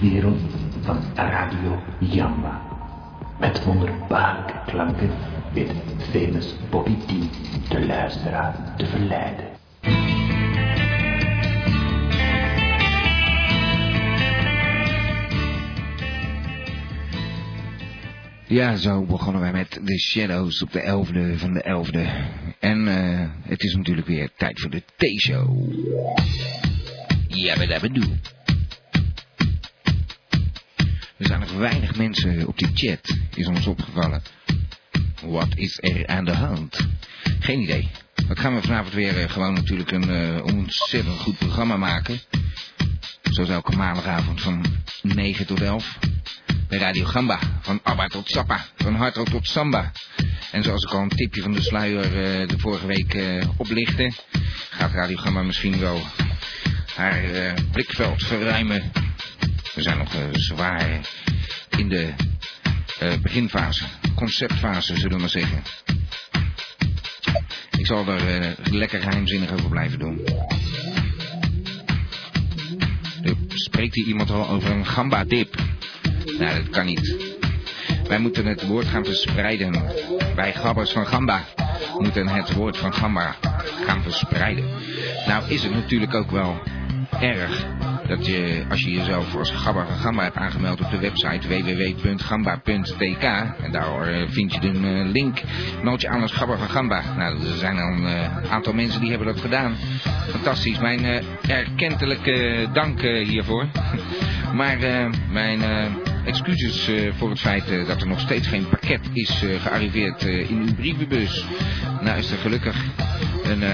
wereld van Radio Jamba. Met wonderbaarlijke klanken weet famous Bobby T de luisteraar te verleiden. Ja, zo begonnen wij met de Shadows op de 11e van de 11e. En uh, het is natuurlijk weer tijd voor de T-show. Ja, we dat doen. Er zijn nog weinig mensen op die chat, is ons opgevallen. Wat is er aan de hand? Geen idee. Dat gaan we vanavond weer uh, gewoon natuurlijk een uh, ontzettend goed programma maken. Zoals elke maandagavond van 9 tot 11 bij Radio Gamba. Van Abba tot Sappa, van Hardrock tot Samba. En zoals ik al een tipje van de sluier uh, de vorige week uh, oplichtte, gaat Radio Gamba misschien wel haar blikveld verruimen. We zijn nog zwaar in de beginfase, conceptfase zullen we maar zeggen. Ik zal er lekker geheimzinnig over blijven doen. Spreekt hier iemand al over een gamba-dip. Nou, dat kan niet. Wij moeten het woord gaan verspreiden. Wij gabbers van Gamba moeten het woord van Gamba gaan verspreiden. Nou is het natuurlijk ook wel erg dat je, als je jezelf als Gabber van Gamba hebt aangemeld op de website www.gamba.tk en daar vind je een link, meld je aan als Gabber van Gamba. Nou, er zijn al een aantal mensen die hebben dat gedaan. Fantastisch, mijn erkentelijke dank hiervoor. Maar mijn excuses voor het feit dat er nog steeds geen pakket is gearriveerd in uw brievenbus. Nou is er gelukkig een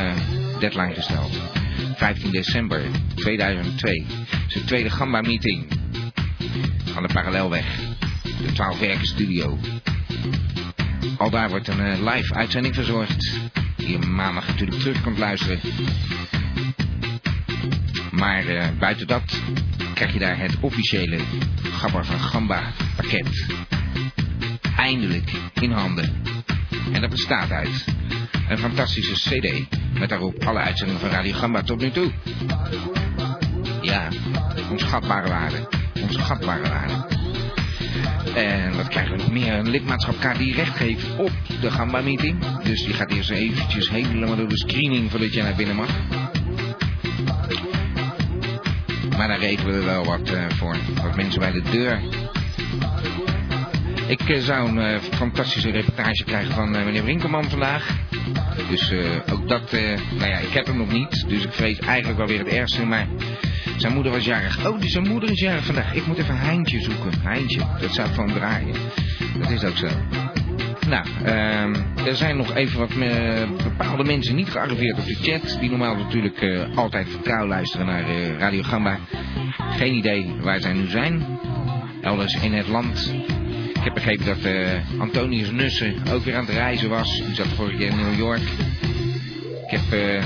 deadline gesteld. 15 december 2002 is de tweede Gamba-meeting van de Parallelweg. De 12 werken studio. Al daar wordt een live uitzending verzorgd. Die je maandag natuurlijk terug kunt luisteren. Maar buiten dat krijg je daar het officiële Gabber van Gamba pakket. Eindelijk in handen. En dat bestaat uit een fantastische cd met daarop alle uitzendingen van Radio Gamba tot nu toe. Ja, onschatbare waarde. Onschatbare waarde. En wat krijgen we nog meer? Een lidmaatschapkaart die recht geeft op de Gamba meeting. Dus die gaat eerst eventjes helemaal door de screening voordat je naar binnen mag. Maar daar regelen we wel wat uh, voor. Wat mensen bij de deur. Ik uh, zou een uh, fantastische reportage krijgen van meneer Winkelman vandaag. Dus ook dat, nou ja, ik heb hem nog niet. Dus ik vrees eigenlijk wel weer het ergste. Maar zijn moeder was jarig. Oh, dus zijn moeder is jarig vandaag. Ik moet even Heintje zoeken. Heintje, dat zou van draaien. Dat is ook zo. Nou, uh, er zijn nog even wat me, bepaalde mensen niet gearriveerd op de chat. Die normaal natuurlijk altijd vertrouw luisteren naar Radio Gamba. Geen idee waar zij nu zijn. Elders in het land. Ik heb begrepen dat uh, Antonius Nussen ook weer aan het reizen was. Die zat vorige keer in New York. Ik heb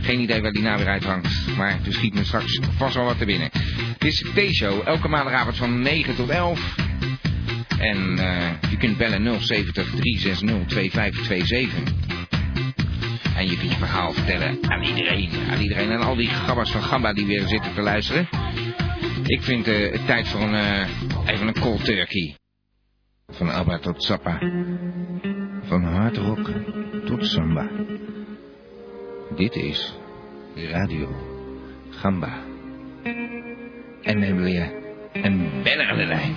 geen idee waar die nou weer uithangt. Maar er schiet me straks vast wel wat te binnen. Het is T-show. Elke maandagavond van 9 tot 11. En uh, je kunt bellen 070 360 2527. En je kunt je verhaal vertellen aan iedereen. Aan iedereen. En al die gabbers van Gamba die weer zitten te luisteren. Ik vind het tijd voor een, even een cold turkey. Van Alba tot Sappa. Van hardrock tot samba. Dit is Radio Gamba. En dan hebben we een beller aan de lijn.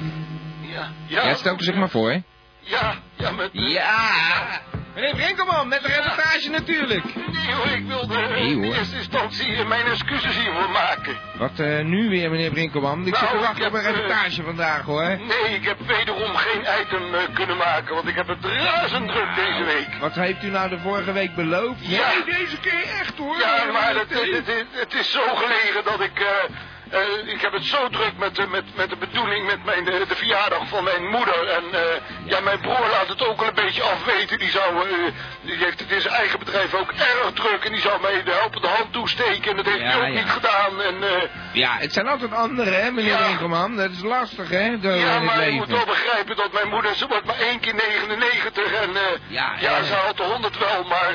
Ja, ja. Ja, stelt u zich maar voor, hè? Ja, ja, met... Ja! Meneer Brinkelman, met de reportage natuurlijk. Nee hoor, ik wilde Nee, hoor. in eerste instantie mijn excuses hiervoor maken. Wat uh, nu weer, meneer Brinkelman? Ik Nou, zit te ik wachten op heb, een eh, reportage vandaag, hoor. Nee, ik heb wederom geen item eh, kunnen maken, want ik heb het razend druk deze week. Wat heeft u nou de vorige week beloofd? Ja. Nee, deze keer echt, hoor. Ja, maar het, het, het, het is zo gelegen dat ik... eh, ik heb het zo druk met, de- met, met de bedoeling, met mijn, de, de verjaardag van mijn moeder. En eh, ja. mijn broer laat het ook al een beetje afweten. Die, zou, eh, die heeft het in zijn eigen bedrijf ook erg druk. En die zou mij de helpende hand toesteken. En dat heeft Ja, hij ook ja. niet gedaan. En, Ja, het zijn altijd anderen, hè, meneer Ja. Winkelman. Dat is lastig, hè, door ja, maar je moet wel begrijpen dat mijn moeder, ze wordt maar één keer 99. En Ja, ja, ze had de 100 wel. Maar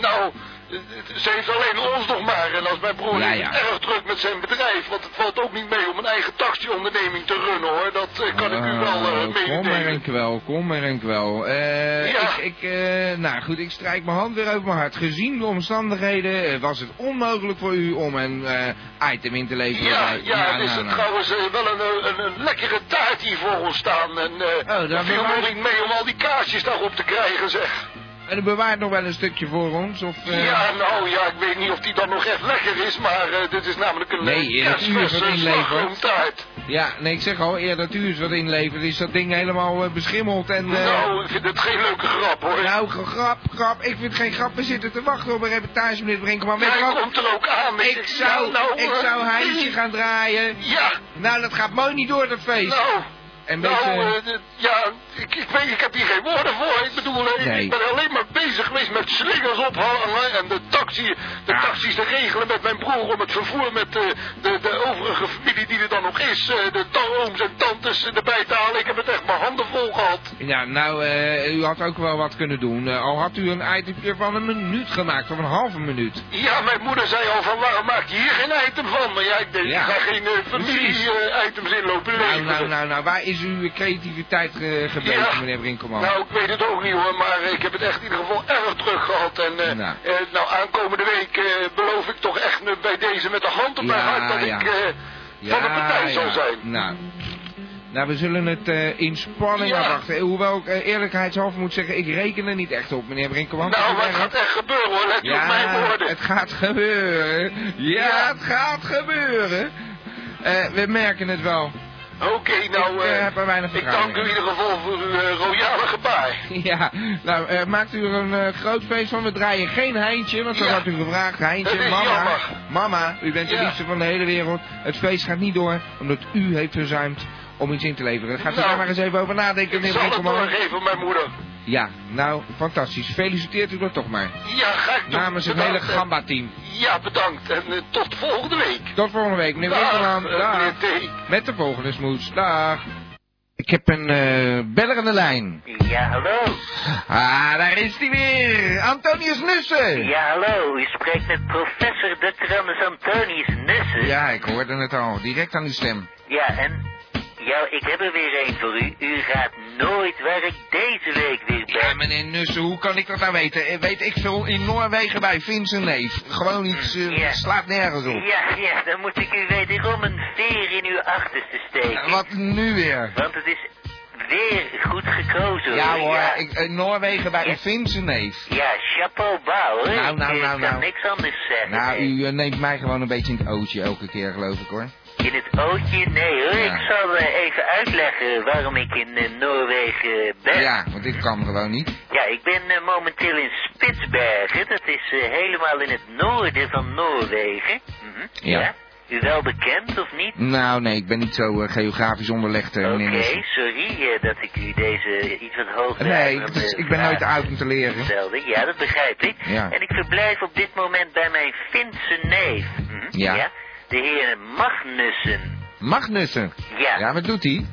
nou... eh, Ze heeft alleen ons nog maar. En als mijn broer Ja, is ja. erg druk met zijn bedrijf. Want het valt ook niet mee om een eigen taxionderneming te runnen hoor. Dat eh, kan ik u wel eh Oh, Kom maar een kwel, kom maar een kwel. Eh, Ja. ik, ik, eh, nou goed, ik strijk mijn hand weer over mijn hart. Gezien de omstandigheden eh, was het onmogelijk voor u om een eh, item in te leveren. Ja, ja, er is nou, er nou. trouwens eh, wel een, eh, een, een lekkere taart hier voor ons staan. En eh Oh, daar viel nog niet mee om al die kaarsjes daarop te krijgen, zeg. En bewaart nog wel een stukje voor ons? Of, eh, Ja, nou ja, ik weet niet of die dan nog echt lekker is, maar eh, dit is namelijk een Nee, eer dat u wat inlevert. Ja, nee, ik zeg al, eer dat u eens wat inlevert, is dat ding helemaal eh, beschimmeld en... eh, Nou, ik vind het geen leuke grap hoor. Nou, grap, grap. Ik vind geen grap. We zitten te wachten op een reportage, meneer Brinkman. Weet wat? komt er ook aan. Ik zou, nou, ik eh, zou Heintje gaan draaien. Ja, Nou, dat gaat mooi niet door, dat feest. nou... En Nou, beetje... eh, ja, ik, ik weet, ik heb hier geen woorden voor. Ik bedoel, eh, Nee. ik ben alleen maar bezig geweest met slingers ophangen en de taxi, de taxis te regelen met mijn broer om het vervoer met de, de, de overige familie die er dan nog is, eh, de ooms en tantes erbij te halen. Ik heb het echt mijn handen vol gehad. Ja, nou, eh, u had ook wel wat kunnen doen. Eh, al had u een itemje van een minuut gemaakt, of een halve minuut. Ja, mijn moeder zei al van waarom maak je hier geen item van? Maar ja, ik denk, Ja, ik ga geen eh, familie-items inlopen Nou, nou, nou, nou, waar is uw creativiteit eh, gebleven, Ja. meneer Brinkelman? Nou, ik weet het ook niet hoor, maar ik heb het echt in ieder geval erg druk gehad. En eh, Nou. eh, nou, aankomende week beloof ik toch echt bij deze met de hand op mijn Ja, hart dat ja. ik van de partij zal zijn. Nou, nou, we zullen het in spanning Ja. afwachten. Hoewel ik eerlijkheidshalve moet zeggen, ik reken er niet echt op, meneer Brinkelman. Nou, maar het gaat echt gebeuren hoor, let je op mijn Ja, woorden. het gaat gebeuren. Ja, Ja. het gaat gebeuren. We merken het wel. Oké, nou, ik eh, eh, heb er weinig ik dank u in ieder geval voor uw eh, royale gebaar. Ja, nou, maakt u er een groot feest van. We draaien geen Heintje, want dan Ja. had u gevraagd. Heintje, Dat mama, jammer. mama, u bent de liefste van de hele wereld. Het feest gaat niet door, omdat u heeft verzuimd om iets in te leveren. Gaat u Nou, daar maar eens even over nadenken, Ik meneer zal het Brinkelman. doorgeven, mijn moeder. Ja, nou, fantastisch. Feliciteert u er toch maar. Ja, ga ik doen. Namens het hele Bedankt, Gamba-team. Ja, bedankt. En eh, tot volgende week. Tot volgende week, meneer Dag, Brinkelman. eh, Dag. meneer T. Met de volgende smoes. Dag. Ik heb een eh beller aan de lijn. Ja, hallo. Ah, daar is hij weer. Antonius Nussen. Ja, hallo. U spreekt met professor Dr. Antonius Nussen. Ja, ik hoorde het al. Direct aan uw stem. Ja, en... Ja, ik heb er weer één voor u. U raadt nooit waar ik deze week weer ben. Ja, meneer Nussen, hoe kan ik dat nou weten? Eh, Weet ik veel, in Noorwegen bij Vincent Neef. Gewoon iets, eh, Ja. slaat nergens op. Ja, ja, dan moet ik u wederom een veer in uw achterste steken. Wat nu weer? Want het is weer goed gekozen. Ja hoor, Ja, ik, eh, Noorwegen bij Ja. Vincent Neef. ja chapeau bouw, hoor. Nou, nou, ik nou, kan nou. niks anders zeggen. Nou, u neemt mij gewoon een beetje in het ootje elke keer, geloof ik hoor. In het ootje? Nee hoor, Ja. ik zal eh, even uitleggen waarom ik in eh, Noorwegen ben. Ja, want dit kan gewoon niet. Ja, ik ben eh, momenteel in Spitsbergen. Dat is helemaal in het noorden van Noorwegen. Mhm, Ja. U wel bekend of niet? Nou, nee, ik ben niet zo geografisch onderlegd, eh, Oké, sorry dat ik u deze iets wat hoger Nee, is- ik ben nooit oud om te leren. Stelde. Ja, dat begrijp ik. Ja. En ik verblijf op dit moment bij mijn Finse neef. Mhm, Ja. De heer Magnussen. Magnussen. Ja. Ja, wat doet hij?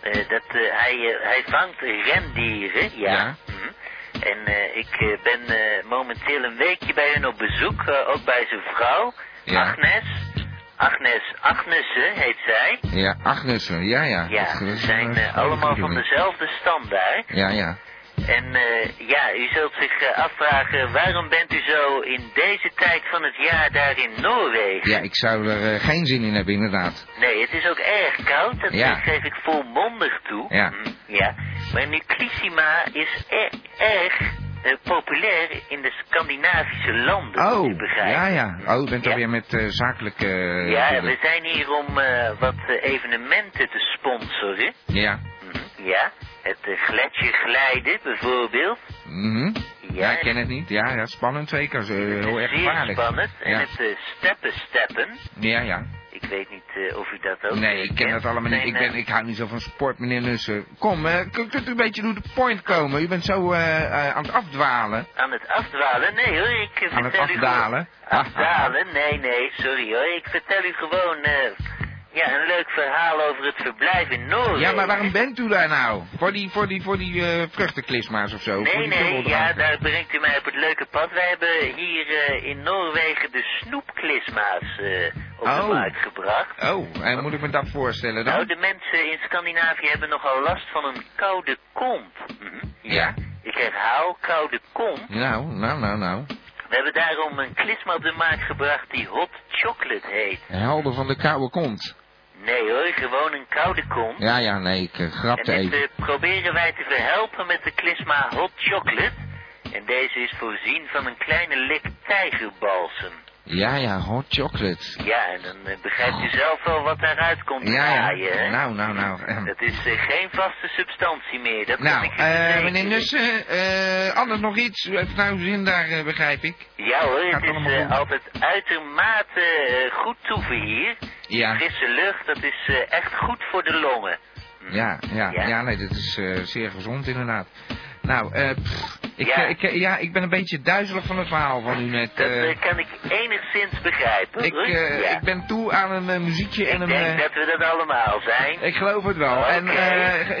Eh, dat, eh, hij, eh, hij vangt rendieren, ja. Ja. Mhm. En ik ben momenteel een weekje bij hen op bezoek, ook bij zijn vrouw, Ja. Agnes. Agnes Agnessen heet zij. Ja, Agnussen, ja, ja. Ja, ze zijn allemaal van dezelfde standaard. Ja, ja. En eh, ja, u zult zich eh, afvragen, waarom bent u zo in deze tijd van het jaar daar in Noorwegen? Ja, ik zou er eh, geen zin in hebben, inderdaad. Nee, het is ook erg koud, dat Ja. geef ik volmondig toe. Ja. Mm, ja. Maar Nuclissima is er, erg populair in de Scandinavische landen, Oh, ja, ja. Oh, u bent Ja. alweer met zakelijke... Ja, we zijn hier om wat evenementen te sponsoren. Ja. Mhm, Ja, het uh, gletsjerglijden bijvoorbeeld. Mhm. Ja, ik en ken het niet. Ja, ja spannend zeker. Het heel erg gevaarlijk. spannend. En het uh, steppen steppen. Ja, ja. Ik weet niet eh, of u dat ook Nee, eh, ik ken dat allemaal niet. Ik, ben, eh, ik hou niet zo van sport, meneer Nussen. Kom, eh, kunt u een beetje door de point komen? U bent zo eh, eh, aan het afdwalen. Aan het afdwalen? Nee hoor, ik eh, Aan het vertel u afdalen? Afdalen? Nee, nee, sorry hoor. Ik vertel u gewoon eh, ja, een leuk verhaal over het verblijf in Noorwegen. Ja, maar waarom bent u daar nou? Voor die, voor die, voor die eh vruchtenklisma's of zo? Nee, nee, ja, daar brengt u mij op het leuke pad. Wij hebben hier eh, in Noorwegen de snoepklisma's eh, op Oh. de markt gebracht. Oh, en moet ik me dat voorstellen Nou, dan? de mensen in Scandinavië hebben nogal last van een koude kont. Mhm, Ja. Ik herhaal, koude kont. Nou, nou, nou, nou. We hebben daarom een klisma op de markt gebracht die hot chocolate heet. Helden van de koude kont. Nee hoor, gewoon een koude kont. Ja, ja, nee, ik uh, grapte en dit even. eh, proberen wij te verhelpen met de klisma hot chocolate. En deze is voorzien van een kleine lik tijgerbalsem. Ja, ja, hot chocolate. Ja, en dan eh, begrijpt u zelf wel wat daaruit komt Ja, ja. draaien, hè? Nou, nou, nou. ehm. Dat is eh, geen vaste substantie meer, dat kan Nou, ik u verzekeren. meneer Nussen, anders nog iets. Heeft nou zin daar, begrijp ik. Ja hoor, Gaat het is altijd uitermate goed toeven hier. Ja. Frisse lucht, dat is echt goed voor de longen. Ja, ja, Ja. ja, nee, dat is zeer gezond inderdaad. Nou, eh, ik, Ja. eh, ik, eh, ja, ik ben een beetje duizelig van het verhaal van u net. Dat eh. kan ik enigszins begrijpen. ik, ja. ik ben toe aan een muziekje en Ik een... denk eh, dat we dat allemaal zijn. ik geloof het wel. En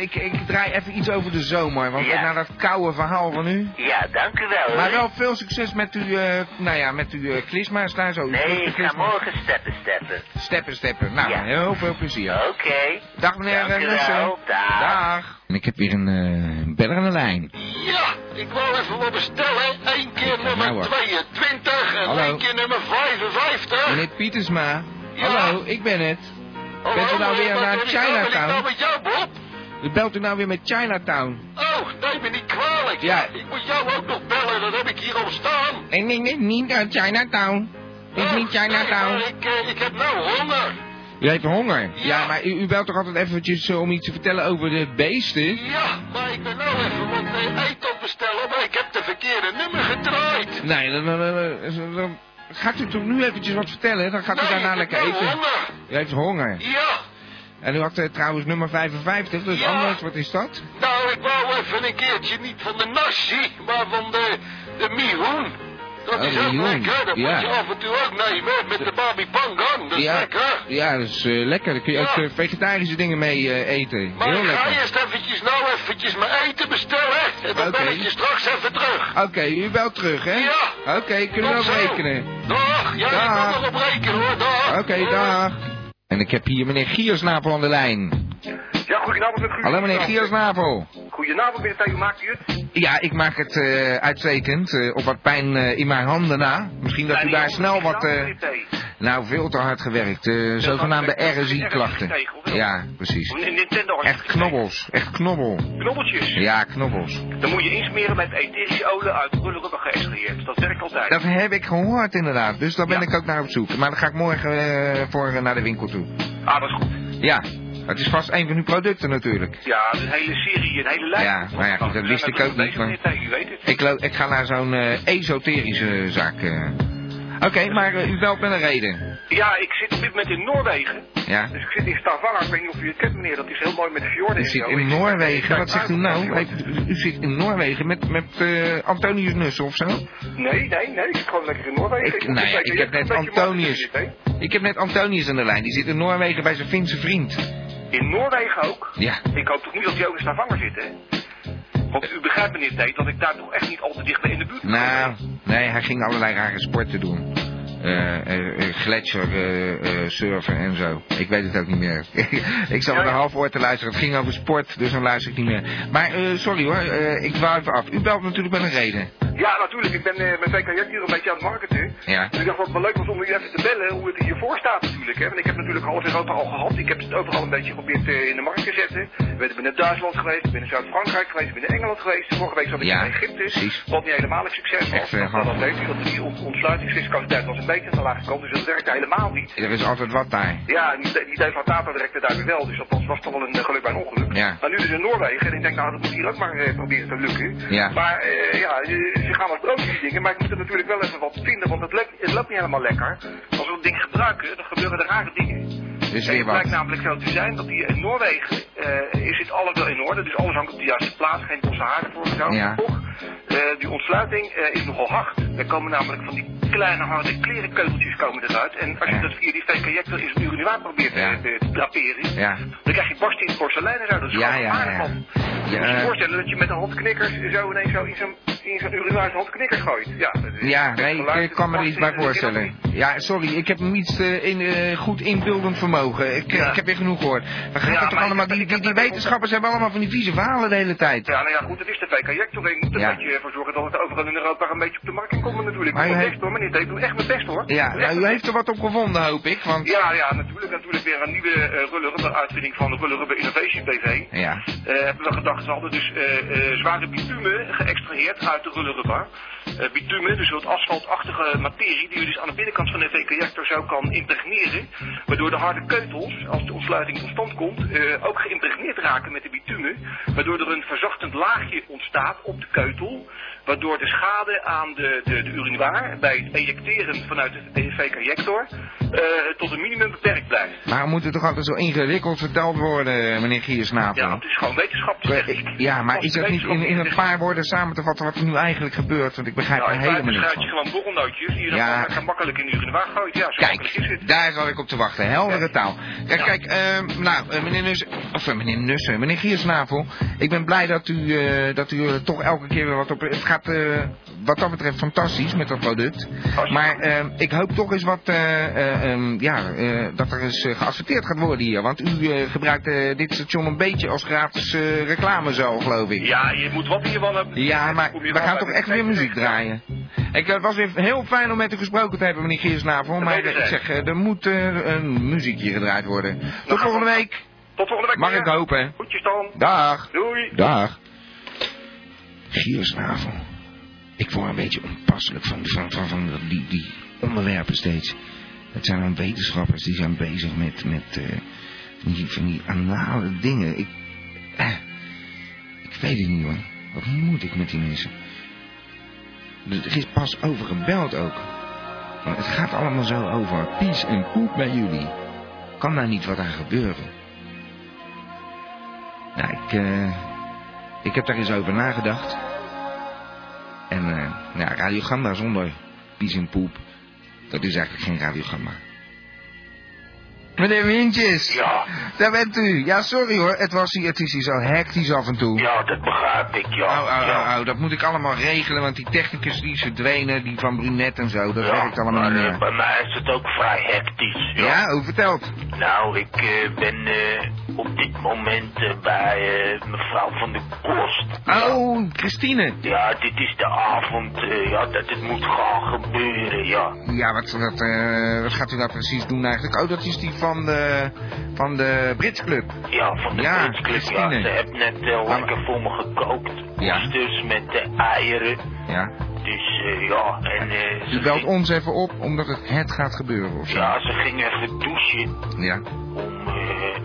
ik, ik draai even iets over de zomer, want Ja. na dat koude verhaal van u... Ja, dank u wel. Maar wel veel succes met uw, nou ja, met uw klisma's daar zo. Nee, ik ga morgen steppen steppen. Steppen, steppen. Nou, heel veel plezier. Oké. Dag meneer Nussen. Dag. Dag. En ik heb weer een uh, beller aan de lijn. Ja, ik wou even wat bestellen. Eén keer nummer Nou, hoor. 22 en Hallo. één keer nummer 55. Meneer Pietersma. Ja. Hallo, ik ben het. Oh, bent u nou hallo, weer naar nou- ik Chinatown? nou met jou, Bob? U belt u nou weer met Chinatown. Oh, neem me niet kwalijk. Ja. Ik moet jou ook nog bellen, dat heb ik hier al staan. Nee, nee, nee, niet uit Chinatown. Het is Oh, niet nee, Chinatown. ik, eh, ik heb nou honger. U heeft honger. Ja, Ja. maar u, u belt toch altijd eventjes eh, om iets te vertellen over de beesten? Ja, maar ik ben nou even wat eten bestellen, maar ik heb de verkeerde nummer gedraaid. Nee, dan, dan, dan- dan gaat u toch nu eventjes wat vertellen? Dan gaat u nee, daarna lekker eten. honger. U heeft honger. Ja, En u had eh, trouwens nummer 55, dus Ja. anders, wat is dat? nou, ik wou even een keertje niet van de nasi, maar van de, de mihoen. Dat is ook lekker, dat ja. moet je af en toe ook nemen, met de babi pangang, dat is ja, lekker. ja, dat is eh, lekker. Daar kun je Ja. ook eh, vegetarische dingen mee eh, eten. Maar Heel ik ga lekker. eerst eventjes nou eventjes mijn eten bestellen, en dan Oké. ben ik je straks even terug. Oké, u belt terug, hè? Ja. Oké, kunnen we op rekenen. Dag, ja, Dag. ik kan erop rekenen hoor, dag. Oké, dag. En ik heb hier meneer Giersnapel aan de lijn. Ja, goedenavond met Guus. Hallo meneer Giersnapel. Goedenavond meneer Theo, maakt u het? Ja, ik maak het eh, uitstekend. eh, op wat pijn eh, in mijn handen na. Misschien dat u daar snel wat... nou, veel te hard gewerkt. zogenaamde RSI-klachten. Ja, precies. Echt knobbels. Echt knobbel. Knobbeltjes. Ja, knobbels. Dan moet je insmeren met etherische olie uit rullerubber geëxtraheerd. Dat werkt altijd. Dat heb ik gehoord inderdaad. Dus daar ben Ja. ik ook naar op zoek. Maar dan ga ik morgen voor naar de winkel toe. Ah, dat is goed. Ja, het is vast een van uw producten natuurlijk. Ja, een hele serie, een hele lijn. Ja, maar ja, goed, dat wist ik ook niet, maar-. Ik, ik ga naar zo'n eh, esoterische zaak. eh. Oké, maar eh, u belt met een reden. Ja, ik zit op dit moment in Noorwegen. Ja. Dus ik zit in Stavanger. Ik weet niet of u het kent meneer. Dat is heel mooi met fjorden U zit in Noorwegen. Wat zegt u nou? U, zit in Noorwegen met, met Antonius Nussen of zo? Nee, nee, nee. Ik zit gewoon lekker in Noorwegen. Ik- moet nou ik heb net Antonius. Ik heb net Antonius aan de lijn. Die zit in Noorwegen bij zijn Finse vriend. In Noorwegen ook? Ja. Ik hoop toch niet dat hij ook in Stavanger zit, hè? Want u begrijpt meneer Tate dat ik daar toch echt niet al te dicht bij in de buurt Nou, nee, hij ging allerlei rare sporten doen. Eh eh, eh, gletsjer, eh, eh, surfen en zo. Ik weet het ook niet meer. ik zat er een half oor te luisteren. Het ging over sport, dus dan luister ik niet meer. Maar eh, sorry hoor, ik dwaal even af. U belt natuurlijk met een reden. Ja, natuurlijk. Ik ben met VKJ hier een beetje aan het marketen. Ja. Dus ik dacht wat wel leuk was om u even te bellen hoe het hiervoor staat natuurlijk. Hè? Want ik heb natuurlijk in Europa al gehad. Ik heb het overal een beetje geprobeerd in de markt te zetten. Ik ben in Duitsland geweest, ik ben in Zuid-Frankrijk geweest, ik ben in Engeland geweest. Vorige week zat ik Ja, in Egypte. precies. Wat niet helemaal een succes was. Echt, dat half. weet u, dat die te laag gekomen. Dus dat werkte helemaal niet. Er is altijd wat daar. Ja, die, die deflatator werkte daar weer wel. Dus dat was, toch wel een eh, geluk bij een ongeluk. Ja. Maar nu dus in Noorwegen. En ik denk, nou, dat moet hier ook maar eh, proberen te lukken. Ja. Maar eh, ja, eh, ze gaan als broodjes dingen, maar ik moet er natuurlijk wel even wat vinden, want het loopt, het loopt niet helemaal lekker. Als we dat ding gebruiken, dan gebeuren er rare dingen. Dus En weer het blijkt wat. namelijk zo te zijn dat die in Noorwegen eh, is het alles wel in orde. Dus alles hangt op de juiste plaats, geen bosse haaren voor zo. Ja. Toch, eh, die ontsluiting eh, is nogal hard. Er komen namelijk van die kleine harde klerenkeuteltjes komen eruit. En als je Ja. dat via die V-connector in zo'n urinoir probeert Ja. te, te draperen, Ja. dan krijg je barsten in het porselein en zo. Dat is Ja, gewoon ja, ja. van. Je moet je voorstellen dat je met een handknikkers zo ineens zo in zo'n in zo'n urinoir zijn handknikkers gooit. Ja, is- Ja, het nee, ik, kan me er het iets bij voorstellen. Ja, sorry, ik heb hem iets in, goed inbeeldend vermogen. Ik, eh, Ja. ik heb weer genoeg gehoord. Gaat Ja, toch allemaal, die, die, die wetenschappers hebben allemaal van die vieze verhalen de hele tijd. Ja, nou ja, goed, het is de V-connector. Ik moet er een beetje voor zorgen dat het overal in Europa een beetje op de markt kan komen natuurlijk. Maar u heeft- best hoor, meneer. Ik doe echt mijn best hoor. Ja, nou, u heeft er wat op gevonden, hoop ik, want... Ja, ja, natuurlijk, natuurlijk weer een nieuwe uh, Rubber uitvinding van de Rubber Innovation BV. Ja. Eh, hebben we gedacht, ze hadden dus eh, eh, zware bitumen geëxtraheerd uit de rullerubber. Eh bitumen, dus wat asfaltachtige materie die je dus aan de binnenkant van de V-reactor zo kan impregneren. Waardoor de harde keutels, als de ontsluiting tot stand komt, eh, ook geïmpregneerd raken met de bitumen. Waardoor er een verzachtend laagje ontstaat op de keutel. Waardoor de schade aan de, de, de urinoir bij het ejecteren vanuit de V-reactor eh, tot een minimum beperkt blijft. Maar moet het toch altijd zo ingewikkeld verteld worden, meneer Giersnavel? Ja, het is gewoon wetenschap. Ja, maar is dat niet in, in een paar woorden samen te vatten wat er nu eigenlijk gebeurt? Want ik begrijp Ja, er in helemaal niks van. gewoon borrelnootjes die je Ja. dan gewoon makkelijk in de gooit. Ja, zo makkelijk is Kijk, het. daar zat ik op te wachten. Heldere Ja. taal. Kijk, Ja. kijk, ehm, nou, eh, meneer Nussen, of eh, meneer Nussen, meneer Giersnavel. Ik ben blij dat u, eh, dat u er toch elke keer weer wat op... Het gaat wat dat betreft fantastisch met dat product. Maar ehm, ik hoop toch eens wat, eh, eh, ehm, ja, dat er eens geadverteerd gaat worden hier. Want u gebruikt dit station een beetje als gratis reclame zo, geloof ik. Ja, je moet wat hiervan hebben. Ja, maar we gaan toch echt weer muziek Ja. Draaien. Ik, eh, het was weer heel fijn om met u gesproken te hebben, meneer Giersnavel. Maar eh, ik zeg, eh, er moet eh, een muziekje gedraaid worden. Tot volgende we- week. Tot volgende week. Mag ik hopen. Goedjes dan. Dag. Doei. Dag. Giersnavel. Ik word een beetje onpasselijk van, van, van, van die, die onderwerpen steeds. Het zijn dan wetenschappers die zijn bezig met, met eh, van, die, van die anale dingen. Ik, eh, ik weet het niet hoor. Wat moet ik met die mensen? Er is pas over gebeld ook. Het gaat allemaal zo over pies en poep bij jullie. Kan daar niet wat aan gebeuren? Nou, ik, eh, ik heb daar eens over nagedacht. En eh nou, radiogramma zonder pies en poep, dat is eigenlijk geen radiogramma. Meneer Wintjes, Ja, daar bent u. Ja, sorry hoor, het, was hier, het is hier zo hectisch af en toe. ja, dat begrijp ik, ja. Au, au, ja. au, dat moet ik allemaal regelen, want die technicus die is verdwenen, die van Brunet en zo, dat Ja, werkt allemaal maar, niet eh, meer. bij mij is het ook vrij hectisch. Ja. Ja, hoe vertelt? Nou, ik eh, ben eh, op dit moment eh, bij eh, mevrouw van de Kost. Oh, Christine. Ja, dit is de avond eh, ja, dat het moet gaan gebeuren, ja. Ja, wat, wat, eh, wat gaat u nou precies doen eigenlijk? Oh, dat is die van de, van de Brits Club. Ja, van de Ja, Brits Club, ja. Ze heeft net Maar- lekker voor me gekookt. Ja. Oesters met eh, eieren. Ja. Dus eh, ja, en eh, ze U belt ging- ons even op, omdat het het gaat gebeuren of zo. Ja, ze ging even douchen. Ja. Om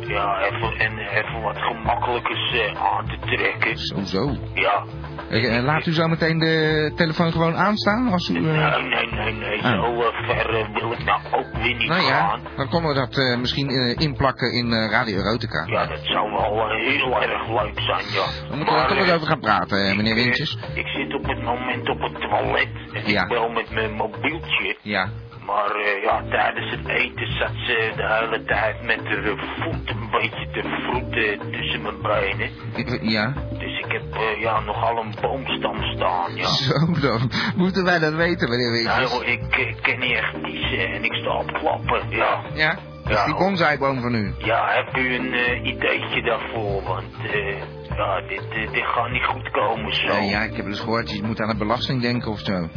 ja, even, en even wat gemakkelijkers eh, aan te trekken. Zo, zo. Ja. Eh, eh, laat u zo meteen de telefoon gewoon aanstaan als u... eh, Nee, nee, nee, nee. Ah. Zo ver wil ik nou ook weer niet nou ja, gaan. dan konden we dat misschien inplakken in Radio Erotica. Ja, dat zou wel heel erg leuk zijn, ja. Dan moeten we er toch eens over gaan praten, meneer ik, Wintjes. Ik zit op het moment op het toilet en Ja. ik bel met mijn mobieltje. Ja. Maar eh, ja, tijdens het eten zat ze de hele tijd met haar eh, voet een beetje te vroeten tussen mijn benen. Ja. Dus ik heb eh, ja, nogal een boomstam staan, ja. Zo dan. Moeten wij dat weten, meneer Nou, Wintjes? joh, ik eh, ken niet echt kiezen en ik sta op klappen, ja. Ja? Dat is Ja, die bonsaiboom van u. Ja, heb u een eh, ideetje daarvoor? Want eh, ja, dit, eh, dit gaat niet goed komen zo. Eh, ja, ik heb dus gehoord, je moet aan de belasting denken of zo.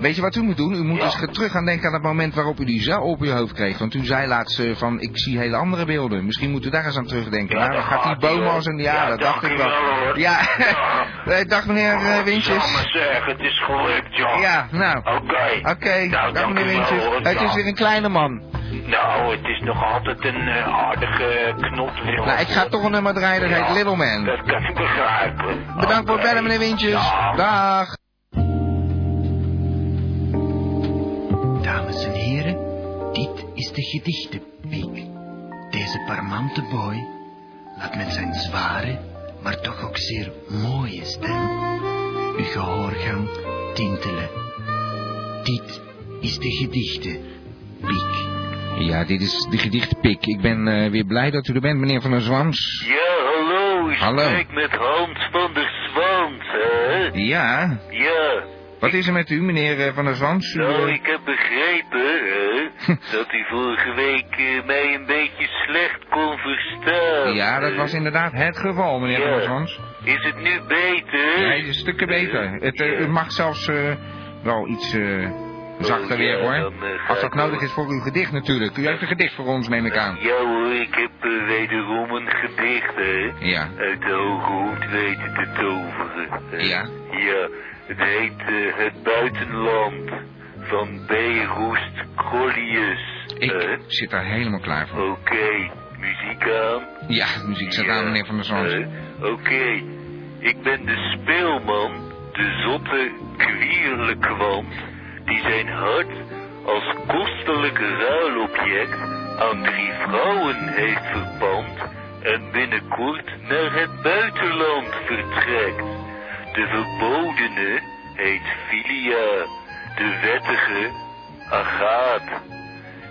Weet je wat u moet doen? U moet Ja. eens terug gaan denken aan het moment waarop u die zo op uw hoofd kreeg. Want u zei laatst eh, van, ik zie hele andere beelden. Misschien moet u daar eens aan terugdenken. Ja, nou, dan gaat die boom als een... Ja, Ja, dat dacht ik wel. wel. Ja. Eh, dag meneer eh, Wintjes. Samen zeg, het is gelukt, ja. Ja, nou. Oké. Oké, Nou, dag meneer wel, Wintjes. hoor. Het is weer een kleine man. Nou, het is nog altijd een aardige knot. Nou, ik ga toch een nummer draaien, dat heet Little Man. Dat kan ik begrijpen. Bedankt voor het bellen meneer Wintjes. Ja. Dag. Dames en heren, dit is de gedichtenpiek. Deze parmante boy laat met zijn zware, maar toch ook zeer mooie stem uw gehoorgang tintelen. Dit is de gedichtenpiek. Ja, dit is de gedichtpik. Ik ben eh, weer blij dat u er bent, meneer Van der Zwans. Ja, hallo, ik Hallo. spreek met Hans van der Zwans, hè? Ja, Ja, wat is er met u, meneer eh, Van der Zwans? Nou, eh, ik heb begrepen, hè, dat u vorige week eh, mij een beetje slecht kon verstaan. ja, dat was inderdaad het geval, meneer Ja. Van der Zwans. Is het nu beter? Ja, het is stukken beter. Het, eh, u mag zelfs eh, wel iets eh, zachter Oh, weer, hoor. eh, Als dat nodig is voor uw gedicht natuurlijk. U heeft een gedicht voor ons, neem ik aan. Ja hoor, ik heb eh, wederom een gedicht, hè. Ja. Uit de hoge hoed weten te toveren. hè. Ja. Ja, het heet eh, Het Buitenland van B. Roest Collius. Ik hè. zit daar helemaal klaar voor. Oké, muziek aan. Ja, muziek Ja, aan, meneer Van der Zwans. hè. Oké, ik ben de speelman, de zotte kwierle kwant, die zijn hart als kostelijk ruilobject aan drie vrouwen heeft verpand en binnenkort naar het buitenland vertrekt. De verbodene heet Filia, de wettige Agaat.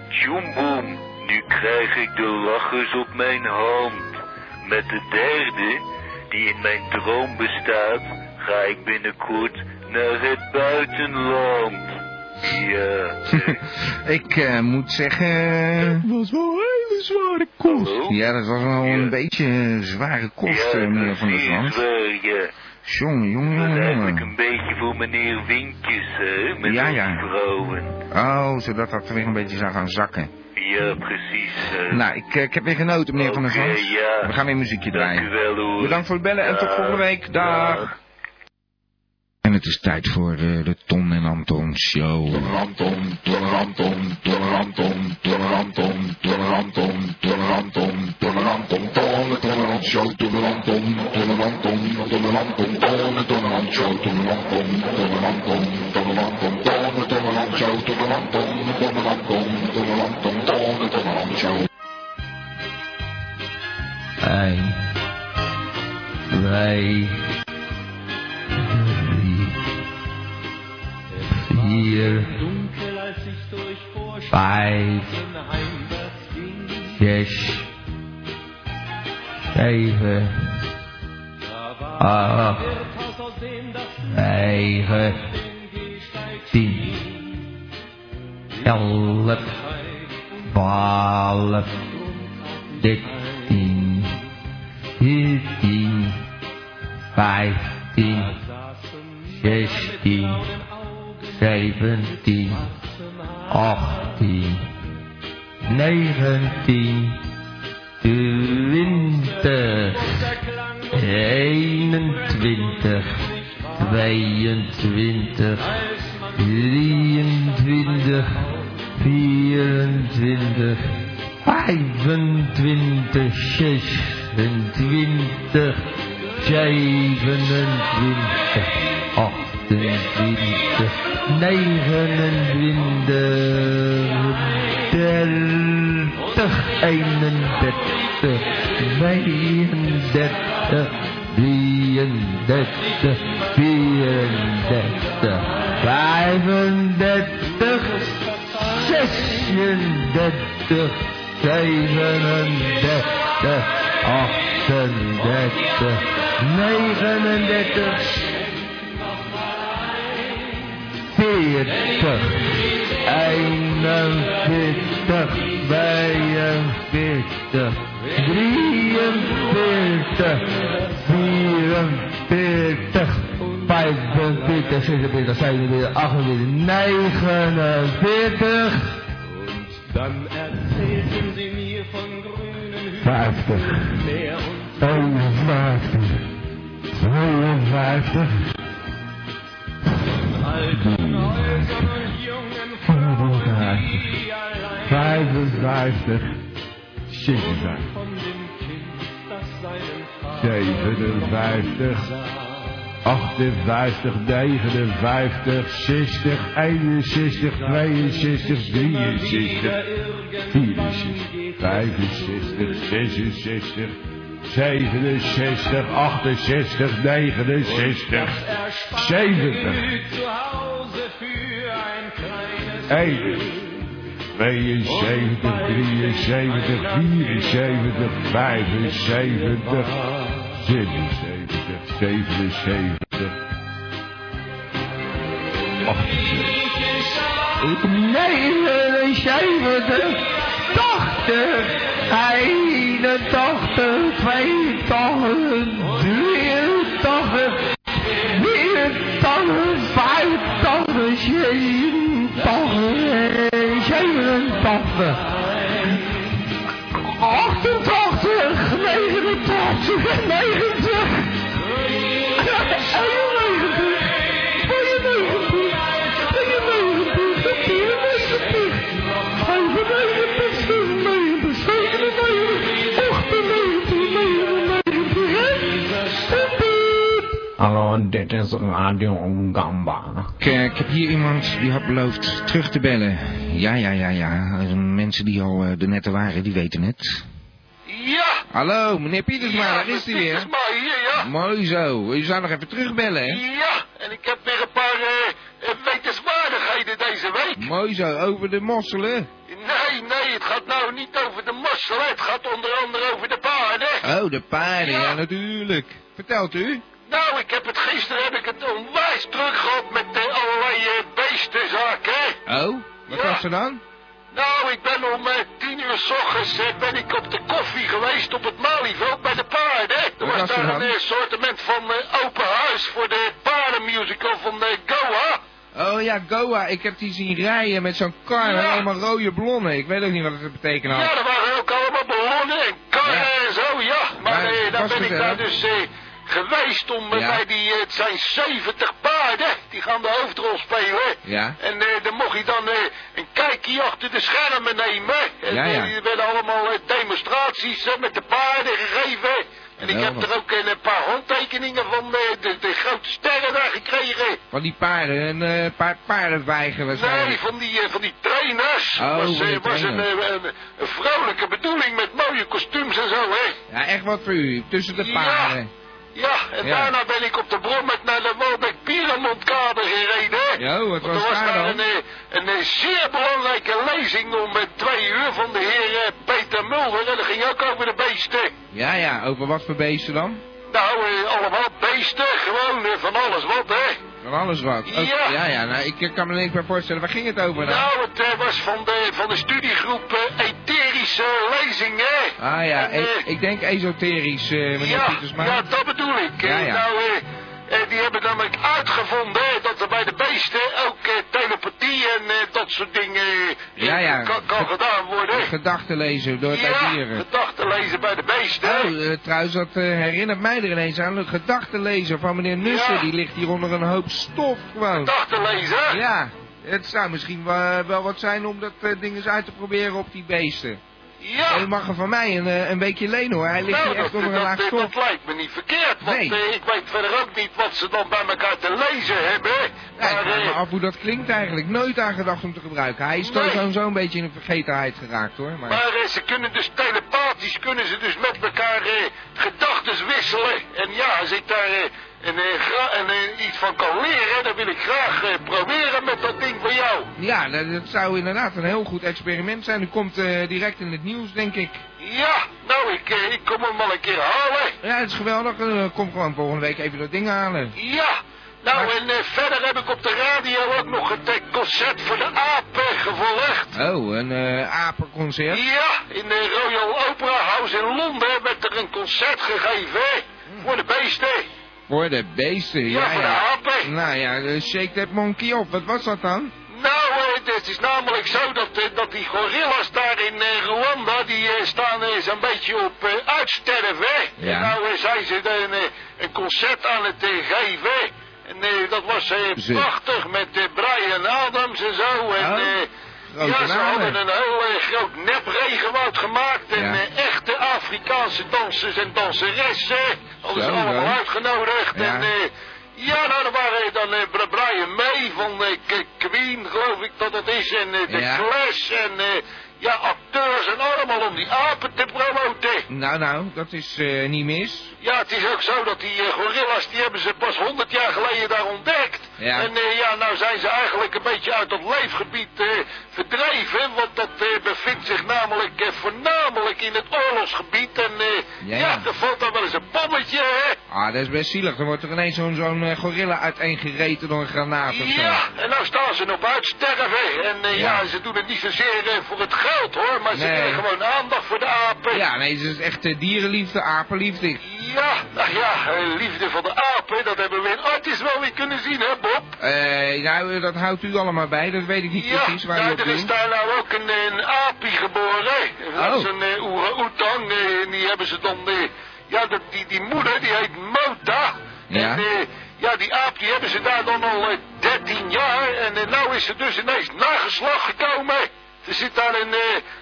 Tjoemboem, nu krijg ik de lachers op mijn hand. Met de derde, die in mijn droom bestaat, ga ik binnenkort naar het buitenland. Ja. eh, Ik eh, moet zeggen... was wel een hele zware kost. hallo? Ja, dat was wel Ja. een beetje een zware kost, ja, eh, meneer Van der waar, ja. Jongen, jongen, Dat eigenlijk een beetje voor meneer Winkjes, hè, met Ja, ja. vrouwen. Oh, zodat dat weer een beetje zou gaan zakken. Ja, precies. Nou, ik, eh, ik heb weer genoten, meneer Van der Zwans. ja. We gaan weer muziekje draaien. wel. Bedankt voor het bellen en tot volgende week. Dag. En het is tijd voor de, de Ton en Anton show. Tolerantom, tolerantom, tolerantom, tolerantom, tolerantom, tolerantom, tolerantom, tolle, tolerant show, tolerantom, tolerantom, tolerantom, tolle, tolerant show, tolerantom, tolerantom, tolerantom, tolle, tolerant show, tolerantom, tolerantom, tolerantom, tolle, tolerant show. Wij, wij, vier, vijf, zes, zeven, acht, negen, tien, elf, twaalf, dertien, veertien, vijftien, zestien, zeventien, achttien, negentien, twintig, eenentwintig, tweeëntwintig, drieëntwintig, vierentwintig, vijfentwintig, zesentwintig, zevenentwintig, achtentwintig, negenentwintig, dertig, eenendertig, tweeëndertig, drieëndertig, vierendertig, vijfendertig, zesendertig, zevenendertig, achtendertig, negenendertig, veertig, eenenveertig, tweeënveertig, drieënveertig, vierenveertig, vijfenveertig, zesenveertig, zevenenveertig, achtenveertig, negenenveertig, vijftig, eenenvijftig, tweeënvijftig, 55, 56, 57, 58, 59, 60, 61, 62, 63, 64, 65, 66, 67, 68, 69, 70, 71, 72, 73, 74, 75, 77, 77, 79, 80, 81, 82, 83, 84, 85, 86, 88, 89, 90. Hallo, dit is Radio Gamba. Ik, eh, ik heb hier iemand die had beloofd terug te bellen. Ja, ja, ja, ja. Mensen die al eh, de nette waren, die weten het. Ja! Hallo, meneer Pietersma, daar is hij weer. maar hier, ja. Mooi zo. U zou nog even terugbellen, hè? Ja, en ik heb weer een paar eh, eh, wetenswaardigheden deze week. Mooi zo, over de mosselen. Nee, nee, het gaat nou niet over de mosselen. Het gaat onder andere over de paarden. Oh, de paarden, ja, Ja. natuurlijk. Vertelt u? Nou, ik heb het gisteren heb ik het onwijs druk gehad met allerlei eh, beestenzaken. hè. Oh, wat Ja. was er dan? Nou, ik ben om eh, tien uur s ochtends eh, ben ik op de koffie geweest op het Malieveld bij de paarden. Er was was daar dan? een eh, sortiment van open huis voor de paardenmusical van Goa. Oh ja, Goa. Ik heb die zien rijden met zo'n kar Ja. allemaal rode ballonnen. Ik weet ook niet wat het betekent. Ja, er waren ook allemaal ballonnen en karren Ja. en zo, ja. Maar Maar daar ben ik daar dus eh, geweest om eh, Ja. bij die, eh, het zijn 70 paarden, die gaan de hoofdrol spelen. Ja. En eh, dan mocht je dan een kijkje achter de schermen nemen. En Ja, ja. er werden allemaal demonstraties met de paarden gegeven. En ik heb er ook een paar handtekeningen van de, de grote sterren daar gekregen. Van die paarden, een paar paardenwijgen Nee, waarschijnlijk. van die, van die trainers. Oh, was, die was een, trainers. een, een vrolijke bedoeling met mooie kostuums en zo, hè. Ja, echt wat voor u. Tussen de paarden. Ja, en Ja. daarna ben ik op de Brommet naar de Walbeck Pierremontkade gereden. Ja, wat Want was er was daar dan? een, eh, een, eh, zeer belangrijke lezing om twee uur van de heer eh, Peter Mulder. En dat ging ook over de beesten. Ja, ja, over wat voor beesten dan? Nou, eh, allemaal beesten, gewoon eh, van alles wat, hè. Van alles wat. Ook- Ja. ja, ja, nou, ik kan me niks meer voorstellen. Waar ging het over dan? Nou, het eh, was van de, van de studiegroep Lezingen. Ah ja, En, eh, e- ik denk esoterisch, eh, meneer ja, Pietersma. ja, dat bedoel ik. Ja, ja. Nou, eh, die hebben namelijk uitgevonden dat er bij de beesten ook telepathie en dat soort dingen Ja, ja. Kan, kan gedaan worden. Gedachten lezen door het ja, dieren. gedachten lezen bij de beesten. Oh, trouwens, dat herinnert mij er ineens aan. De gedachtenlezer van meneer Nussen, Ja. die ligt hier onder een hoop stof gewoon. Gedachten lezen. Ja, het zou misschien wel, wel wat zijn om dat ding eens uit te proberen op die beesten. Ja. Mag er van mij een, eh, een weekje lenen hoor. Hij ligt Nou, hier echt onder een laag stof. dat lijkt me niet verkeerd, want Nee. eh, ik weet verder ook niet wat ze dan bij elkaar te lezen hebben. Ja, ik Maar, eh, af hoe dat klinkt eigenlijk. Nooit aan gedacht om te gebruiken. Hij is toch Nee. zo'n zo'n beetje in de vergetenheid geraakt hoor. Maar... Maar eh, ze kunnen dus telepathisch, kunnen ze dus met elkaar eh, gedachten wisselen. En ja, als ik daar eh, een, eh, iets van kan leren, dan wil ik graag eh, proberen met dat ding van jou. Ja, dat, dat zou inderdaad een heel goed experiment zijn. U komt eh, direct in het nieuws, denk ik. Ja, nou, ik, eh, ik kom hem wel een keer halen. Ja, het is geweldig. Kom gewoon volgende week even dat ding halen. Ja, nou, en verder heb ik op de radio ook nog het concert voor de apen gevolgd. Oh, een eh apenconcert. Ja, in de Royal Opera House in Londen werd er een concert gegeven, hè, voor de beesten. Voor de beesten, Ja, ja, de apen. Nou ja, eh, shake that monkey op. Wat was dat dan? Nou, eh, het is namelijk zo dat, eh, dat die gorillas daar in eh, Rwanda, die eh, staan eh, zo'n beetje op eh, uitsterven. Ja. En nou eh, zijn ze een, eh, een concert aan het eh, geven. En eh, dat was eh, Ze- prachtig met eh, Brian Adams en zo. En, Oh, eh, ja, ze hadden een heel eh, groot nepregenwoud gemaakt. En Ja. eh, echte Afrikaanse dansers en danseressen. Zo, allemaal dan. uitgenodigd. Ja. En eh, Ja, nou, er waren dan Bra- Brian May van K- Queen, geloof ik dat het is. En eh, de Ja. Clash en ja, acteurs en allemaal om die apen te promoten. Nou, nou, dat is niet mis. Ja, het is ook zo dat die gorilla's, die hebben ze pas 100 jaar geleden daar ontdekt. Ja. En ja, nou zijn ze eigenlijk een beetje uit dat leefgebied eh, verdreven. Want dat eh, bevindt zich namelijk eh, voornamelijk in het oorlogsgebied. En eh, Ja, ja, er valt dan wel eens een bommetje, hè. Ah, dat is best zielig. Dan wordt er ineens zo'n zo'n gorilla uiteengereten door een granaat of zo. Ja, en nou staan ze op uitsterven. En ja. Ja. ze doen het niet zozeer voor het geld hoor, maar ze Nee. willen gewoon aandacht voor de apen. Ja, nee, het is echt dierenliefde, apenliefde. Ja, nou ja, eh, liefde voor de apen, dat hebben we in artis wel weer kunnen zien, hè Bob? Eh, nou, dat houdt u allemaal bij. Dat weet ik niet Ja, precies waar nou, op er is daar nou ook een, een apie geboren. Dat Oh. is een uh, orang-oetang. eh, en die hebben ze dan... eh, ja, dat, die, die moeder, die heet Mota. Ja. En eh, ja, die aap, die hebben ze daar dan al eh, 13 jaar. En eh, nou is er dus ineens nageslag gekomen. Er zit daar een, eh,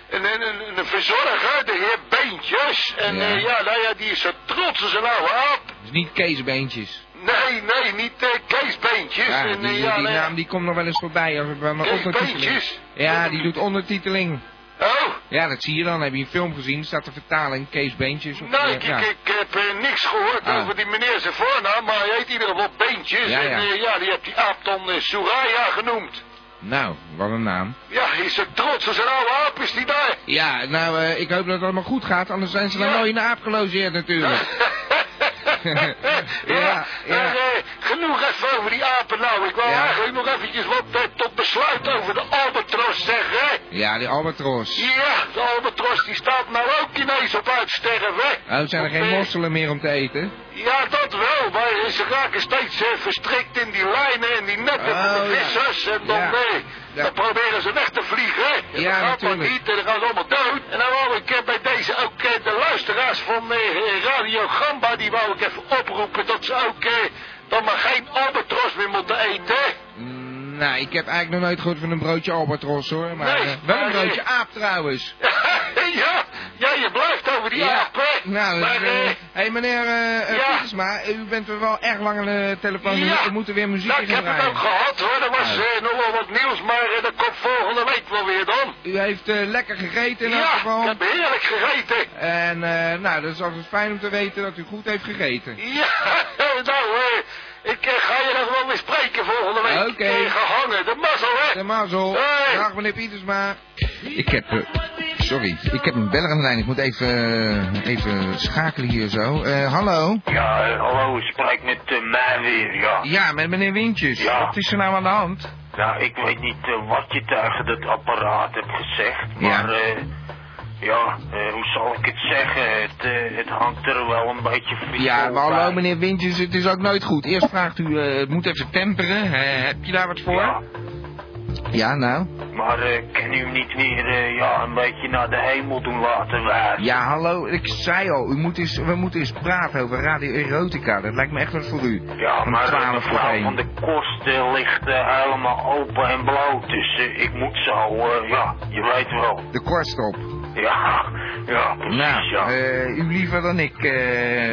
een, een, een, een verzorger, de heer Beentjes. En Ja. ja, nou ja, die is zo trots als een oude aap. Dus niet Keesbeentjes. Nee, nee, niet eh, Kees Beentjes. Ja, en, die, eh, die, ja, die nou naam die komt nog wel eens voorbij als het bij Kees ondertiteling. Beentjes? Ja, die doet ondertiteling. Oh, Ja, dat zie je dan. Heb je een film gezien, staat de vertaling Kees Beentjes. Of, Nou, eh, ik, ja. ik, ik heb eh, niks gehoord Ah. over die meneer zijn voornaam, maar hij heet in ieder geval Beentjes. Ja, ja. En eh, ja, die heeft die aap dan eh, Soraya genoemd. Nou, wat een naam. Ja, hij is zo trots als een oude aap is die daar. Ja, nou, eh, ik hoop dat het allemaal goed gaat, anders zijn ze dan Ja. nooit in de aap gelogeerd natuurlijk. ja, Ja, ja. Genoeg even over die apen nou. Ik wil Ja. eigenlijk nog eventjes wat eh, tot besluit over de albatros zeggen. Ja, die albatros. Ja, de albatros die staat nou ook ineens op uitsterven. Oh, zijn er geen eh, mosselen meer om te eten? Ja, dat wel, maar ze raken steeds eh, verstrikt in die lijnen en die netten Oh, van de ja. vissers. En dan, Ja. eh, Ja. dan proberen ze weg te vliegen. En Ja, dat gaat maar natuurlijk. niet en dan gaan ze allemaal dood. En dan wou ik eh, bij deze ook de luisteraars van Radio Gamba, die wou ik even oproepen dat ze ook dan maar geen albatros meer moeten eten. Nou, ik heb eigenlijk nog nooit gehoord van een broodje albatros hoor. Maar Nee, eh, wel een broodje aap trouwens. ja, ja, je blijft over die Ja. apen. Nou, maar, dus, eh, eh, hey, meneer ja. Pietersma, u bent er wel erg lang aan de telefoon. Ja. We moeten weer muziek nou, in ik heb het ook gehad hoor, er was eh, nog wel wat nieuws, maar dat komt volgende week wel weer dan. U heeft lekker gegeten in elk Ja, geval. ik heb heerlijk gegeten. En nou, dat is altijd fijn om te weten dat u goed heeft gegeten. Ja, nou, eh, ik eh, ga je nog wel weer spreken volgende week. Oké. Ik ga hangen, de mazzel, hè. De mazzel. Hey. Dag meneer Pietersma. Ik heb, eh, sorry, ik heb een beller aan de lijn. Ik moet even, eh, even schakelen hier zo. Eh, hallo? Ja, eh, hallo, ik spreek met eh, mij weer, ja. Ja, met meneer Wintjes. Ja. Wat is er nou aan de hand? Nou, ik weet niet eh, wat je tegen dat apparaat hebt gezegd, Ja. maar eh, ja, eh, hoe zal ik het zeggen? Het, eh, het hangt er wel een beetje vies Ja, maar hallo bij. meneer Wintjes, het is ook nooit goed. Eerst vraagt u, eh, het moet even temperen. Heb je daar wat voor? Ja, Ja, nou. maar eh, kan u niet weer eh, ja, een beetje naar de hemel doen laten wijzen? Ja, hallo, ik zei al, u moet eens, we moeten eens praten over Radio Erotica. Dat lijkt me echt wat voor u. Ja, Van maar 12 de vrouw 1. van de kosten ligt helemaal open en bloot, dus ik moet zo, ja, je weet wel. De korst op. Ja, ja, precies, Nou, ja. eh, u liever dan ik, eh,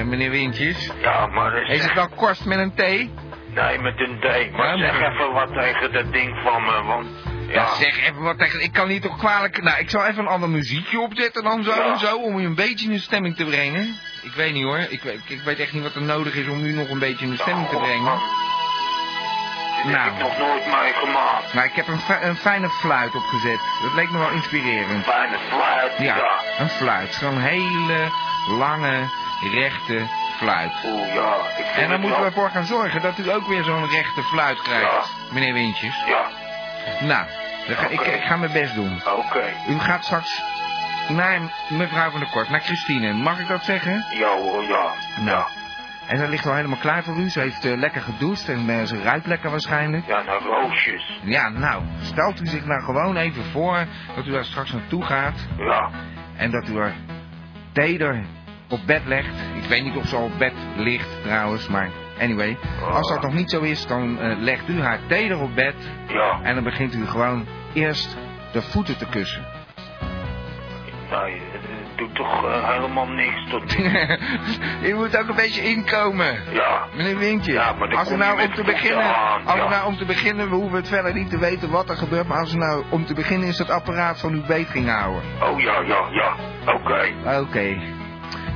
meneer Wintjes. ja, maar Is zeg- het dan korst met een T? Nee, met een D. Maar Ja, zeg maar- even wat tegen dat ding van me, want... Ja, Ja, zeg even wat tegen. Ik kan niet toch kwalijk. Nou, ik zal even een ander muziekje opzetten dan zo en zo. Om u een beetje in de stemming te brengen. Ik weet niet hoor. Ik, weet- ik weet echt niet wat er nodig is om u nog een beetje in de stemming te brengen. Nou. heb ik nog nooit meegemaakt. Maar ik heb een, een fijne fluit opgezet. Dat leek me wel inspirerend. Fijne fluit. Ja, een fluit. Zo'n hele lange, rechte fluit. Oeh, ja. Ik vind En dan moeten we ervoor gaan zorgen dat u ook weer zo'n rechte fluit krijgt, meneer Wintjes. Ja, Nou, dan ga- ik, ik ga mijn best doen. oké. U gaat straks naar mevrouw van der Kort, naar Christine. Mag ik dat zeggen? Ja hoor, ja. Nou. En ze ligt al helemaal klaar voor u. Ze heeft eh, lekker gedoucht en eh, ze ruikt lekker waarschijnlijk. Ja, naar roosjes. Ja, nou, stelt u zich nou gewoon even voor dat u daar straks naartoe gaat. Ja, En dat u er teder op bed legt. Ik weet niet of ze al op bed ligt trouwens, maar anyway. Als dat nog niet zo is, dan eh, legt u haar teder op bed. ja. En dan begint u gewoon eerst de voeten te kussen. Nou, doet toch eh, helemaal niks tot je moet ook een beetje inkomen. Ja. Meneer Wintjes, Ja, maar als we nou om te de beginnen, aan, als we nou om te beginnen, we hoeven het verder niet te weten wat er gebeurt, maar als we nou om te beginnen is dat apparaat van u beet ging houden. Oh ja, ja, ja. Oké. Oké.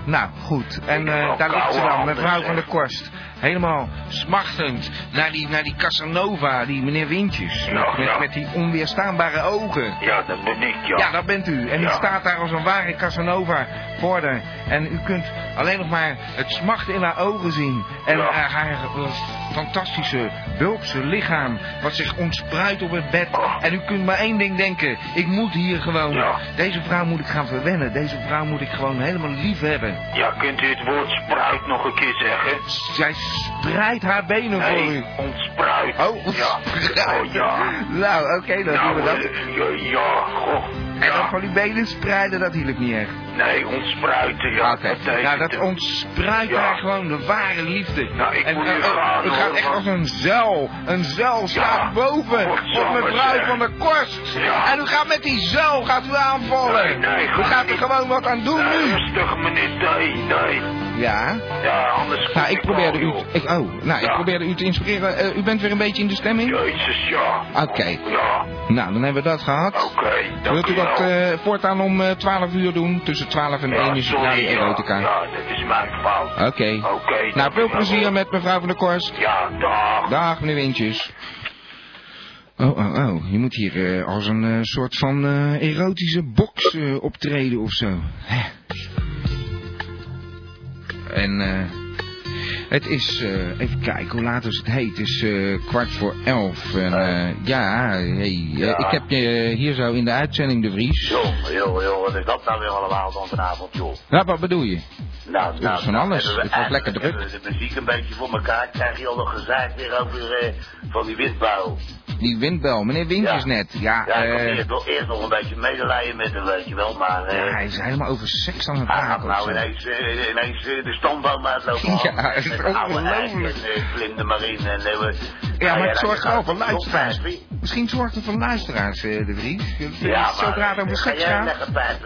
Nou, goed. En eh, daar ligt ze dan, mevrouw van der zeg. Korst. Helemaal smachtend naar die, naar die Casanova, die meneer Wintjes. Ja, met, met, ja. met die onweerstaanbare ogen. Ja, dat ben ik, ja. Ja, dat bent u. En u staat daar als een ware Casanova voor haar. En u kunt alleen nog maar het smacht in haar ogen zien. En eh, haar eh, fantastische, bulkse lichaam. Wat zich ontspruit op het bed. Oh. En u kunt maar één ding denken. Ik moet hier gewoon. Deze vrouw moet ik gaan verwennen. Deze vrouw moet ik gewoon helemaal lief hebben. Ja, kunt u het woord spruit nog een keer zeggen? Zij spreidt haar benen voor u. Nee, ontspruit. Oh, ja. Oh ja. Nou, oké, dan doen we Nou, dat. eh, ja, ja, goh. En dan Ja. van uw benen spreiden, dat hielp niet echt. Nee, ontspruiten, ja. Oké, betekent nou dat ontspruit Ja. daar gewoon de ware liefde. Nou, ik en moet eh, gaan, het gaat echt als een zuil. Een zuil staat boven op mevrouw van der Korst. Ja. En u gaat met die zuil gaat u aanvallen. Nee, nee, u ga gaat er gewoon wat aan doen nu. rustig, meneer Nee, nee. Ja. Ja, anders Nou, ik probeerde u, ik, oh, nou, ik Ja. probeerde u te inspireren. Eh, u bent weer een beetje in de stemming? Jezus, ja. Oké. Ja, Nou, dan hebben we dat gehad. oké. Wilt u dat eh, voortaan om eh, 12 uur doen? Tussen 12 en Ja, 1 is het. Erotica. Ja, dat is mijn fout. Oké. Oké. Nou, veel plezier met mevrouw van der Korst. Ja, dag. Dag, meneer Wintjes. Oh, oh, oh. Je moet hier als een soort van erotische box optreden of zo. Hè. En eh, het is, eh, even kijken, hoe laat is het heet? Het is eh, kwart voor elf. En, ja, hey, Ja. ik heb je hier zo in de uitzending, De Vries. Joh, joh, joh, wat is dat nou weer allemaal dan vanavond, joh? Nou, wat bedoel je? Nou, is van alles. hebben we Het wordt lekker druk. even De muziek een beetje voor elkaar. Krijg je al nog gezeik weer over van die windbouw. Die windbel, meneer Wintjes Ja. net. Ja, Ja, ik eh, eerst, nog- eerst nog een beetje medelijden met hem, weet je wel, maar... ja, hij is helemaal over seks aan het hij gaat praten. of nou zo. ineens, eh, ineens de stamboom uitlopen. Ja, het is ongelooflijk. En maar in. En, Ja, maar nou het zorgt gaat wel voor luisteraars. Misschien zorgt het voor luisteraars, de Vries. Ja, zo maar praat over seks gaan.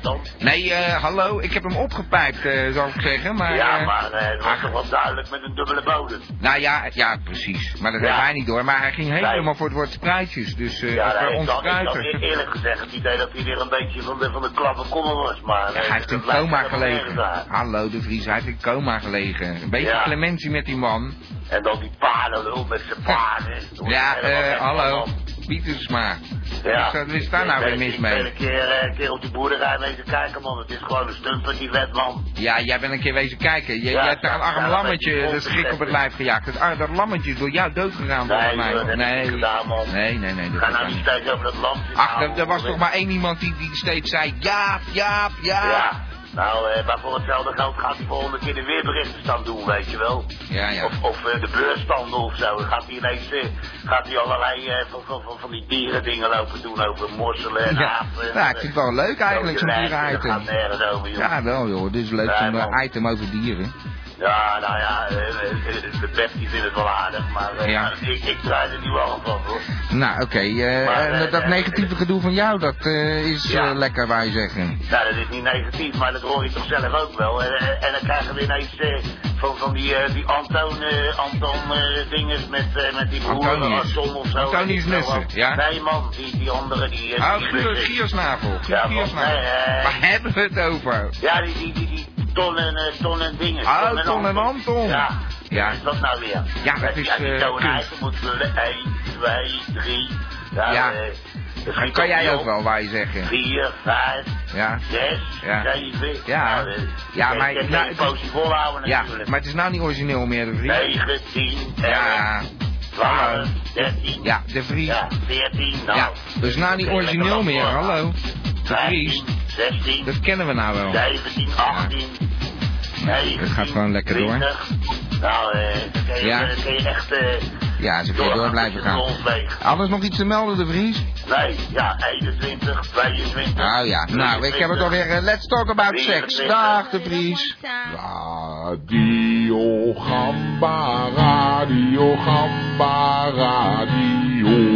dan? Nee, hallo, ik heb hem opgepijpt, zal ik zeggen. Maar, ja, maar het was toch wel duidelijk met een dubbele bodem. Nou ja, ja, precies. Maar dat heeft hij niet door. Maar hij ging helemaal voor het woord Dus eh Ja, nee, ons ik had eerlijk gezegd het idee dat hij weer een beetje van de, van de klappe kommer was, maar... Ja, eh, hij heeft in lijkt coma gelegen. Hallo, de Vries, hij heeft in coma gelegen. Een beetje Ja. clementie met die man. En dan die paardenlul met zijn paarden. Ja, eh, hallo. Van. Pietersma. Ja. Wat is daar nou weer mis Ik mee? ben een keer, eh, een keer op die boerderij wezen kijken, man. Het is gewoon een stunt met die wet, man. Ja, jij bent een keer wezen kijken. Je, Ja, je hebt daar een arm ja, lammetje de schrik op het lijf gejaagd. Dat lammetje is door jou dood gegaan volgens Nee, mij. dat ik nee. gedaan, man. nee, nee, nee. Dat Ga nou niet. steeds over dat land Ach, er, was toch maar één iemand die, die steeds zei... Jaap, Jaap, Jaap. Ja. Nou, eh, maar voor hetzelfde geld gaat hij volgende keer de weerberichten staan doen, weet je wel. Ja, ja. Of, of eh, de beursstanden of zo. Gaat hij ineens eh, gaat hij allerlei eh, van, van, van, van die dierendingen lopen doen over mosselen en Ja. apen. Ja, ik vind het wel leuk eigenlijk, zo'n dierenitem. Ja, wel joh. Dit is leuk, zo'n eh, item over dieren. Ja, nou ja, eh, eh, de Pep die vindt het wel aardig, maar eh, Ja. ik, ik draai er niet wel van, hoor. Nou, oké. eh, Maar, eh, dat eh, negatieve gedoe van jou, dat eh, is Ja. eh, lekker, waar je zeggen. Nou, dat is niet negatief, maar dat hoor je toch zelf ook wel. En, en, dan krijgen we ineens eh, van, van die, eh, die Anton, eh, Anton eh, dinges met, eh, met die broer. Anton of zo. Antonius Nussen, ja? Nee man, die, die andere die... eh, Oh. Giersnavel. Ja. Giersnavel. Nee, eh, Waar hebben we het over? Ja, die, die, die, die Ton en, eh, ton en dingen. Oh, Ton en Anton. Ja. Ja. Wat is dat nou weer? Ja, dat is, Ja, die eh, zo'n kunst. ijzer moet vullen. 1, 2, 3. Ja. Ja. eh, dat Dat schiet kan jij ook wel, waar je zeggen. 4, 5, Ja. 6, Ja. 7. Ja. Nou, eh, Ja, ik maar- kan nou, het is- volhouden Ja, natuurlijk. maar het is nou niet origineel meer, de Vries. 9, 10, 11, Ja. 12, 13. Ja, de Vries. Ja, 14. Nou, Ja, dus nou niet origineel meer, hallo. De Vries, 15, 16. dat kennen we nou wel. 17, 18, 19, Het gaat gewoon lekker door. 20. Nou, eh, dan kun je, Ja. dan kun je echt eh Ja, ze kunnen door blijven gaan. Anders nog iets te melden, de Vries? Nee, ja, 21, 22. Nou ja, nou, ik heb het alweer. eh, let's talk about sex. Dag, de Vries. Radio Gamba, Radio Gamba, Radio.